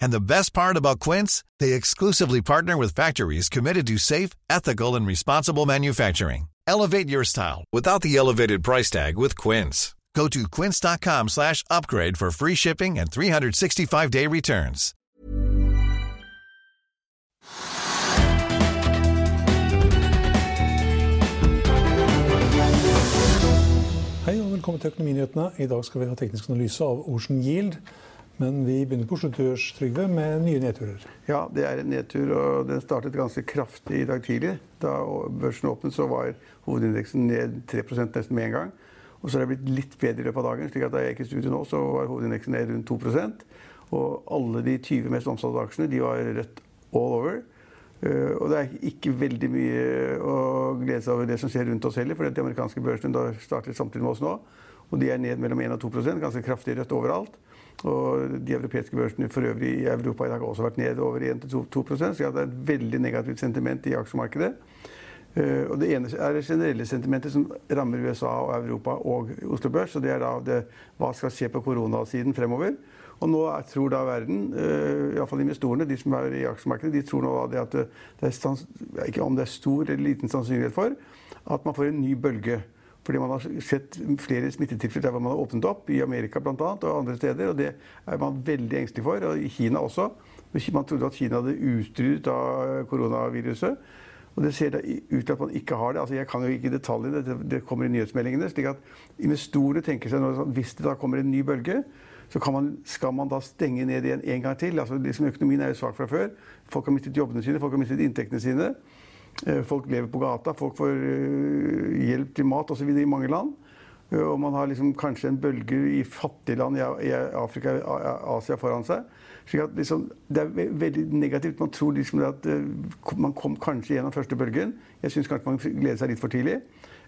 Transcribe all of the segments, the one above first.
And the best part about Quince, they exclusively partner with factories committed to safe, ethical, and responsible manufacturing. Elevate your style without the elevated price tag with Quince. Go to quince.com slash upgrade for free shipping and 365-day returns. Hei og velkommen til Økonominyhetene. I dag skal vi ha teknisk analyse av Ocean Yield. Men vi begynner på Børs, Trygve, med nye nedturer. Ja, det er en nedtur, og den startet ganske kraftig i dag tidlig. Da børsen åpnet, så var hovedindeksen ned 3% nesten med en gang. Og så har det blitt litt bedre i løpet av dagen. slik at Da jeg gikk i studio nå, så var hovedindeksen ned rundt 2% Og alle de 20 mest omsatte aksjene de var rødt all over. Uh, og det er ikke veldig mye å glede seg over det som skjer rundt oss heller. For de amerikanske børsene starter samtidig med oss nå. Og de er ned mellom 1 og 2% ganske kraftig rødt overalt. Og de europeiske børsene for øvrig i Europa i dag har også vært ned over 1-2% så det er et veldig negativt sentiment i aksjemarkedet. Uh, og det ene er det generelle sentimentet som rammer USA og Europa og Oslo Børs. Og det er da det, hva skal skje på koronasiden fremover. Og nå tror da verden, uh, iallfall investorene, de som er i aksjemarkedet, de tror nå det at det er ikke om det er stor eller liten sannsynlighet for at man får en ny bølge. Fordi man har sett flere smittetilfeller der man har åpnet opp, i Amerika bl.a. og andre steder. Og det er man veldig engstelig for. Og i Kina også. Man trodde at Kina hadde utryddet av koronaviruset. Og det ser ut til at man ikke har det. Altså, jeg kan jo ikke detaljene, det, kommer i nyhetsmeldingene. slik at investorene tenker seg nå sånn, hvis det da kommer en ny bølge, så man, skal man da stenge ned igjen en gang til. Altså, liksom, økonomien er jo svak fra før. Folk har mistet jobbene sine, folk har mistet inntektene sine. Folk lever på gata, folk får hjelp til mat osv. i mange land. Og man har liksom kanskje en bølge i fattige land i Afrika og Asia foran seg. Liksom, Det er veldig negativt. Man tror liksom at man kom kanskje gjennom første bølgen. Jeg syns kanskje man gleder seg litt for tidlig.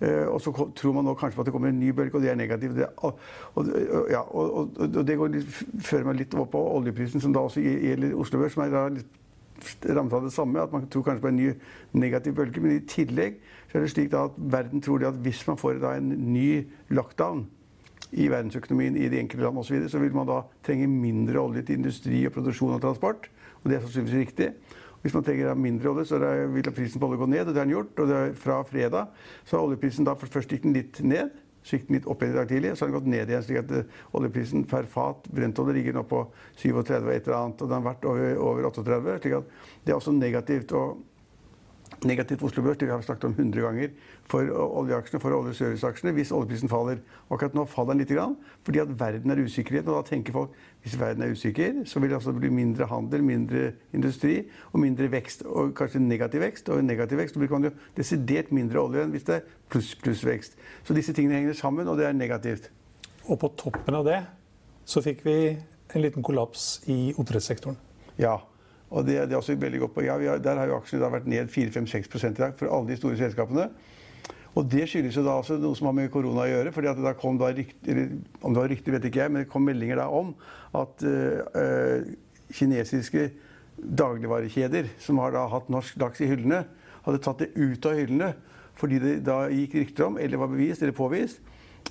Og så tror man nå kanskje på at det kommer en ny bølge, og det er negativt. Det, og, og, ja, og, og, det går litt, fører meg litt over på oljeprisen, som da også gjelder Oslo Børs, som er litt rammet av det samme. At man tror kanskje på en ny negativ bølge. Men i tillegg så er det slik at verden tror at hvis man får en ny lockdown i verdensøkonomien i de enkelte land osv., så, videre, så vil man da trenge mindre olje til industri og produksjon og transport. Og det er sannsynligvis riktig. Hvis man trenger mindre olje, så vil prisen på olje gå ned. Og det har den gjort. Og fra fredag så har oljeprisen da først gikk den litt ned. Så litt opp igjen i dag tidlig, så har den gått ned igjen. slik at oljeprisen per fat brentolje ligger nå på 37 og et eller annet. Og den har vært over, over 38. slik at det er også negativt. og Negativt for Oslo Børs det har vi snakket om 100 ganger for oljeaksjene, for oljeserviceaksjene, hvis oljeprisen faller. Og akkurat nå faller den litt, fordi at verden er usikkerhet. Og da tenker folk hvis verden er usikker, så vil det altså bli mindre handel, mindre industri og mindre vekst. Og kanskje negativ vekst. Og negativ vekst så bruker man jo desidert mindre olje enn hvis det er pluss pluss vekst. Så disse tingene henger sammen, og det er negativt. Og på toppen av det så fikk vi en liten kollaps i oppdrettssektoren. Ja. Og det, det, er også veldig godt på. Ja, har, Der har jo aksjene vært ned 4-5-6% i dag for alle de store selskapene. Og det skyldes jo da også noe som har med korona å gjøre. fordi at det kom da rykter, Om det var rykter, vet ikke jeg, men det kom meldinger da om at øh, kinesiske dagligvarekjeder som har da hatt norsk laks i hyllene, hadde tatt det ut av hyllene fordi det da gikk rykter om, eller var bevist eller påvist,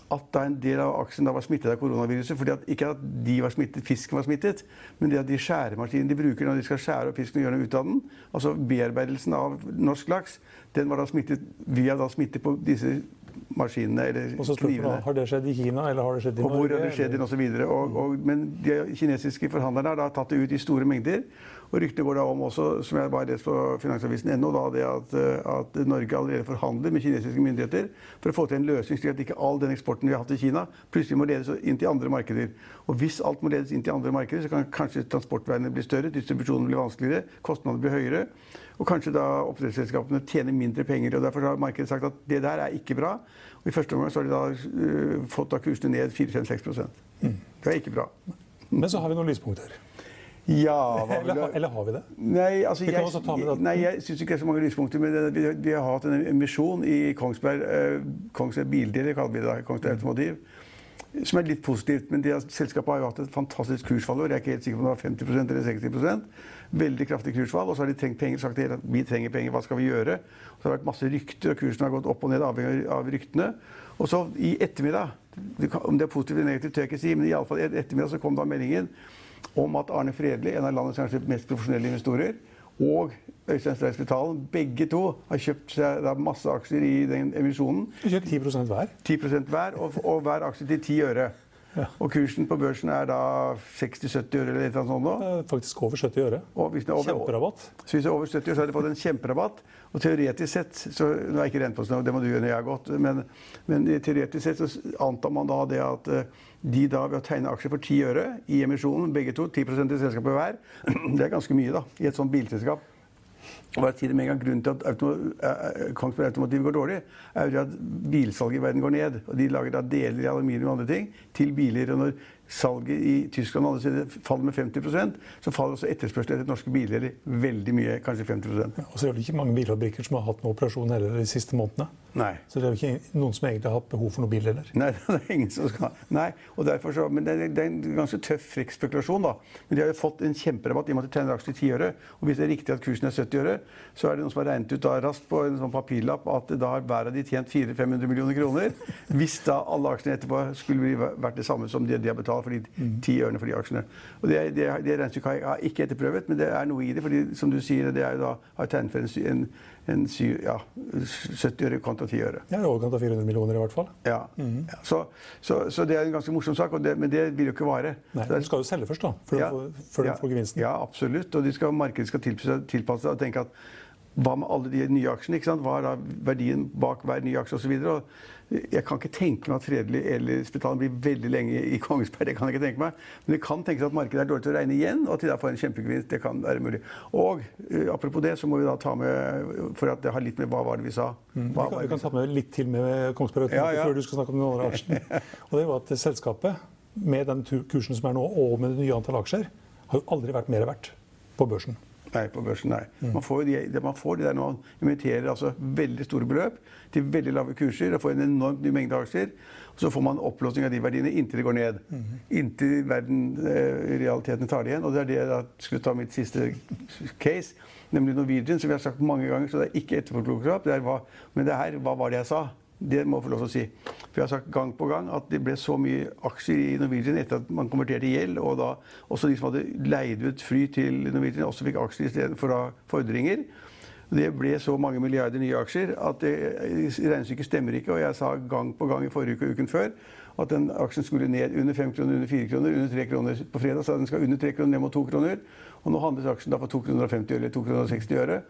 at da en del av aksjen da var smittet av koronaviruset. fordi at Ikke at de var smittet, fisken var smittet, men det at de skjæremaskinene de bruker når de skal skjære opp fisken og gjøre noe ut av den, altså bearbeidelsen av norsk laks, den var da smittet via da smittet på disse maskinene eller Og så spør man, knivene. Har det skjedd i Kina, eller har det skjedd i Og Norge? hvor har det skjedd, inn, og så videre. Og, og, men de kinesiske forhandlerne har da tatt det ut i store mengder. Og ryktene går da om også, som jeg bare leste på Finansavisen.no, det at, eh, at Norge allerede forhandler med kinesiske myndigheter for å få til en løsning slik at ikke all den eksporten vi har hatt til Kina, plutselig må ledes inn til andre markeder. Og hvis alt må ledes inn til andre markeder, så kan kanskje transportveiene bli større, distribusjonen blir vanskeligere, kostnadene blir høyere. Og kanskje da oppdrettsselskapene tjener mindre penger. og Derfor har markedet sagt at det der er ikke bra. Og I første omgang så har de da øh, fått da kursene ned 4-5-6 Mm. Det er ikke bra. Men så har vi noen lyspunkter. Ja, Eller, ha- eller har vi det? Nei, altså, Vi jeg, nei, jeg syns ikke det er så mange lyspunkter. Men det, vi, vi har hatt en emisjon i Kongsberg, eh, Kongsberg Bildeler, kaller vi det Kongsberg Automotiv, som er litt positivt. Men at selskapet har jo hatt et fantastisk kursfall. Jeg er ikke helt sikker på om det var 50 eller 60% Veldig kraftig kursfall. Og så har de trengt penger. sagt at vi trenger penger, hva skal vi gjøre? Og så har det vært masse rykter, og kursen har gått opp og ned avhengig av ryktene. Og så i ettermiddag, om det er positivt eller negativt, tør jeg ikke si, men i alle fall i ettermiddag så kom da meldingen om at Arne Fredli, en av landets kanskje mest profesjonelle investorer, og Øystein Streisbetalen, begge to har kjøpt seg masse aksjer i den emisjonen. Vi kjøper 10 hver. 10 hver, og, og hver aksje til 10 øre. Og kursen på børsen er da 60-70 øre eller annet sånt nå. Er Faktisk over 70 øre. Er Kjemperabatt. så hvis det er over 70 øre, så har de fått en kjemperabatt. Og teoretisk sett så, Nå er jeg ikke rent på sånn, det må du gjøre når jeg har gått. Men, men teoretisk sett så antar man da det at eh, de da ved å tegne aksjer for 10 øre i emisjonen, begge to, 10% i selskapet hver, det er ganske mye da, i et sånt bilselskap. Og bare si det med en gang, Grunnen til at automo eh, Kongsberg går dårlig, er jo at bilsalget i verden går ned. og De lager da deler i aluminium og andre ting til biler. og Når salget i Tyskland og andre steder faller med 50% så faller også etterspørselen etter norske biler veldig mye, kanskje 50% Og så er det ikke mange bilfabrikker som har hatt noen operasjon heller de siste månedene. Nei. Så det er jo ikke noen som egentlig har hatt behov for noen bildeler. Nei, det er ingen som skal Nei, og derfor så, men det er, det er en ganske tøff frekk spekulasjon. da. Men de har jo fått en kjemperabatt i og med at de tegner aksjer i 10 øre. Og hvis det er riktig at kursen er 70 øre, så er det noen som har regnet ut da raskt på en sånn papirlapp at da har hver av de tjent 400-500 millioner kroner. Hvis da alle aksjene etterpå skulle vært det samme som de, de har betalt for de 10 ørene for de aksjene. Og Det, det, det regnestykket har jeg ikke etterprøvet, men det er noe i det. fordi som du sier, det er jo da har tegnet for en, en, en sy, ja, 70 øre kontra 10 øre. Ja, I overkant av 400 millioner i hvert fall. Ja. ja. Så, så, så det er en ganske morsom sak, det, men det vil jo ikke vare. Nei, Du skal jo selge først, da, før Ja. du får, før du får gevinsten. Ja, absolutt. Og de skal, markedet skal tilpasse seg og tenke at hva med alle de nye aksjene? ikke sant? Hva er da verdien bak hver nye aksje osv.? Jeg kan ikke tenke meg at Fredelig eller Spetalen blir veldig lenge i Kongsberg. det kan jeg ikke tenke meg. Men det kan tenkes at markedet er dårlig til å regne igjen, og at de da får en kjempegevinst. Det kan være mulig. Og uh, apropos det, så må vi da ta med For at det har litt med hva var det vi sa? Hva Vi kan, vi kan ta med litt til med Kongsberg Ja, ja. før du skal snakke om den andre aksjen. Og det var at selskapet, med den kursen som er nå, og med det nye antall aksjer, har jo aldri vært mer verdt på børsen. Nei, på børsen, nei. Mm. Man får, de, man får de der når man inviterer altså veldig store beløp til veldig lave kurser og får en enormt ny mengde aksjer. Og så får man opplåsning av de verdiene inntil de går ned. Mm. Inntil verden eh, realiteten tar det igjen. Og det er det jeg skulle ta mitt siste case, nemlig Norwegian, som vi har sagt mange ganger. Så det er ikke etterpåklokskap. Det er men det her, hva var det jeg sa? Det må jeg få lov til å si. For jeg har sagt gang på gang at det ble så mye aksjer i Norwegian etter at man konverterte i gjeld, og da også de som hadde leid ut fly til Norwegian, også fikk aksjer istedenfor fordringer. Det ble så mange milliarder nye aksjer at det regnestykket stemmer ikke. Og jeg sa gang på gang i forrige uke og uken før at den aksjen skulle ned under 5 kroner, under 4 kroner, under 3 kroner. På fredag sa den skal under 3 kroner, ned mot 2 kroner. Og nå handles aksjen da for 2,50 kroner og 50 øre, eller 2,60 kroner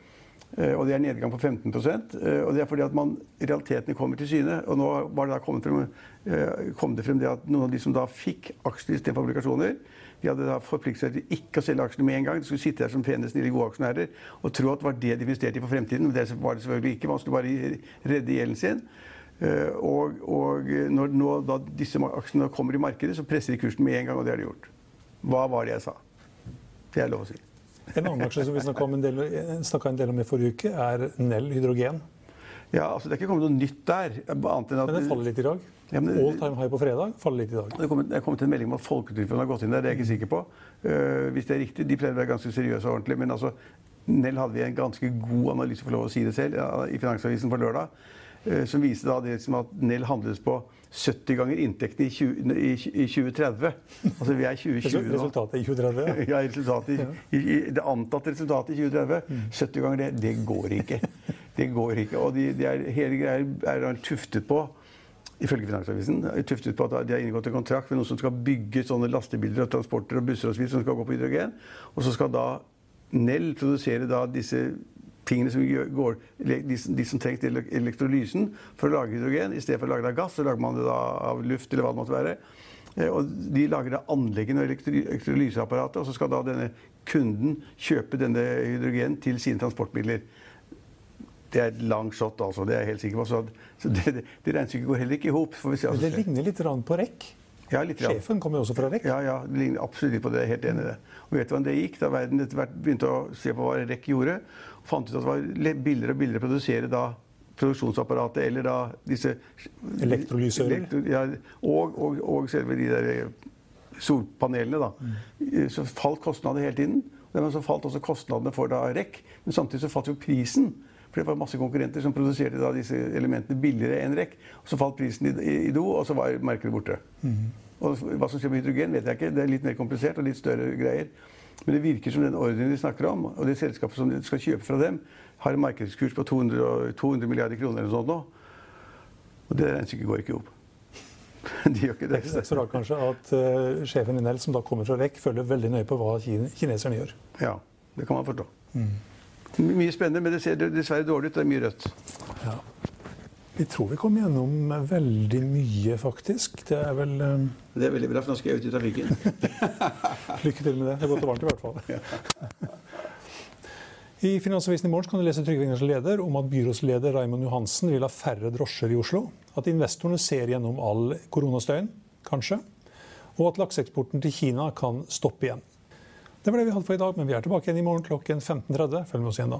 og 60 øre. Eh, Og det er nedgang på 15 eh, Og det er fordi at man, realitetene kommer til syne. Og nå var det da kommet frem, eh, kom det frem det at noen av de som da fikk aksjer istedenfor obligasjoner, de hadde da forpliktet seg til ikke å selge aksjene med en gang. De skulle sitte der som pene, snille, gode aksjonærer og tro at det var det de investerte i for fremtiden. Men det var det selvfølgelig ikke. Man skulle bare redde gjelden sin. Og, og når nå da disse aksjene kommer i markedet, så presser de kursen med en gang, og det har de gjort. Hva var det jeg sa? Det er lov å si. En annen aksje som vi snakka en, snakket en del om i forrige uke, er Nell Hydrogen. Ja, altså Det er ikke kommet noe nytt der. annet enn at... Men den faller litt i dag. Ja, men- All time high på fredag faller litt i dag. Det er kommet, det er kommet en melding om at Folketrygdfondet har gått inn der. Det er jeg ikke sikker på. Uh, hvis det er riktig. De pleier å være ganske seriøse og ordentlige. Men altså, Nell hadde vi en ganske god analyse, for lov å si det selv, ja, i Finansavisen på lørdag. Eh, som viser da det som at Nell handles på 70 ganger inntektene i, 20, i, i 2030. Altså vi er 2020 nå. Resultatet i 2030. ja. Resultatet, i, det antatte resultatet i 2030. 70 ganger det. Det går ikke. Det går ikke. Og de, de er, hele greia er, tuftet på ifølge Finansavisen, er tuftet på at de har inngått en kontrakt med noen som skal bygge sånne lastebiler og transporter og busser og så videre som skal gå på hydrogen. Og så skal da Nell produsere da disse tingene som går, de, de som trengs til elektrolysen for å lage hydrogen. I stedet for å lage det av gass, så lager man det av luft eller hva det måtte være. Eh, og de lager da anleggene og elektrolyseapparatet, og så skal da denne kunden kjøpe denne hydrogen til sine transportmidler. Det er et langt shot, altså. Det er jeg helt sikker på. Så, så det, det, det regnestykket går heller ikke i hop. Det ligner litt på REC. Ja, litt Sjefen kommer jo også fra REC. Ja, ja, absolutt litt på det. Jeg er helt enig i det. Og vet du hvordan det gikk? Da verden etter hvert begynte å se på hva REC gjorde, og fant ut at det var billigere og billigere å produsere da produksjonsapparatet eller da disse Elektrolysører. Elektro, ja, og, og, og, selve de der solpanelene, da. Mm. Så falt kostnadene hele tiden. Men så falt også kostnadene for da REC. Men samtidig så falt jo prisen. For det var masse konkurrenter som produserte da disse elementene billigere enn REC. Så falt prisen i, i, i, do, og så var markedet borte. Mm. Og hva som skjer med hydrogen, vet jeg ikke. Det er litt mer komplisert og litt større greier. Men det virker som den ordren de snakker om, og det selskapet som de skal kjøpe fra dem, har en markedskurs på 200, 200 milliarder kroner eller noe sånt nå. Og det regnestykket går ikke opp. De gjør ikke det. Er ikke så rart kanskje at uh, sjefen i Nell, som da kommer fra REC, følger veldig nøye på hva kineserne gjør. Ja, det kan man forstå. Mm. Mye spennende, men det ser dessverre dårlig ut. Det er mye rødt. Ja. Vi tror vi kom gjennom veldig mye, faktisk. Det er vel um... Det er veldig bra, for nå skal jeg ut i trafikken. Lykke til med det. Det er godt og varmt i hvert fall. Ja. I Finansavisen i morgen kan du lese Trygve Ingers leder om at byrådsleder Raymond Johansen vil ha færre drosjer i Oslo. At investorene ser gjennom all koronastøyen, kanskje. Og at lakseeksporten til Kina kan stoppe igjen. Det var det vi hadde for i dag, men vi er tilbake igjen i morgen klokken 15.30. Følg med oss igjen da.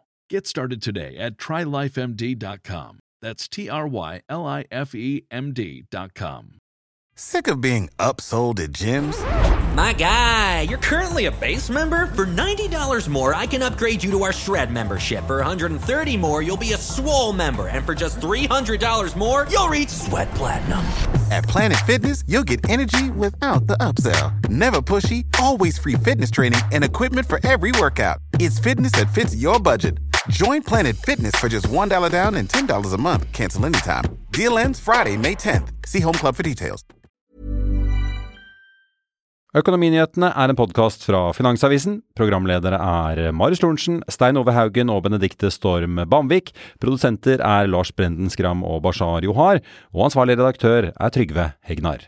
Get started today at trylifemd.com. That's T R Y L I F E M D.com. Sick of being upsold at gyms? My guy, you're currently a base member. For $90 more, I can upgrade you to our Shred membership. For 130 more, you'll be a swole member. And for just $300 more, you'll reach Sweat Platinum. At Planet Fitness, you'll get energy without the upsell. Never pushy, always free fitness training and equipment for every workout. It's fitness that fits your budget. Join Planet Fitness for just $1 down and $10 a month. Cancel anytime. Deal ends Friday, May 10th. See Home Club for details. Økonominyhetene er en podkast fra Finansavisen. Programledere er Marius Lorentzen, Stein Ove Haugen og Benedikte Storm Bamvik. Produsenter er Lars Brenden Skram og Bashar Johar. Og ansvarlig redaktør er Trygve Hegnar.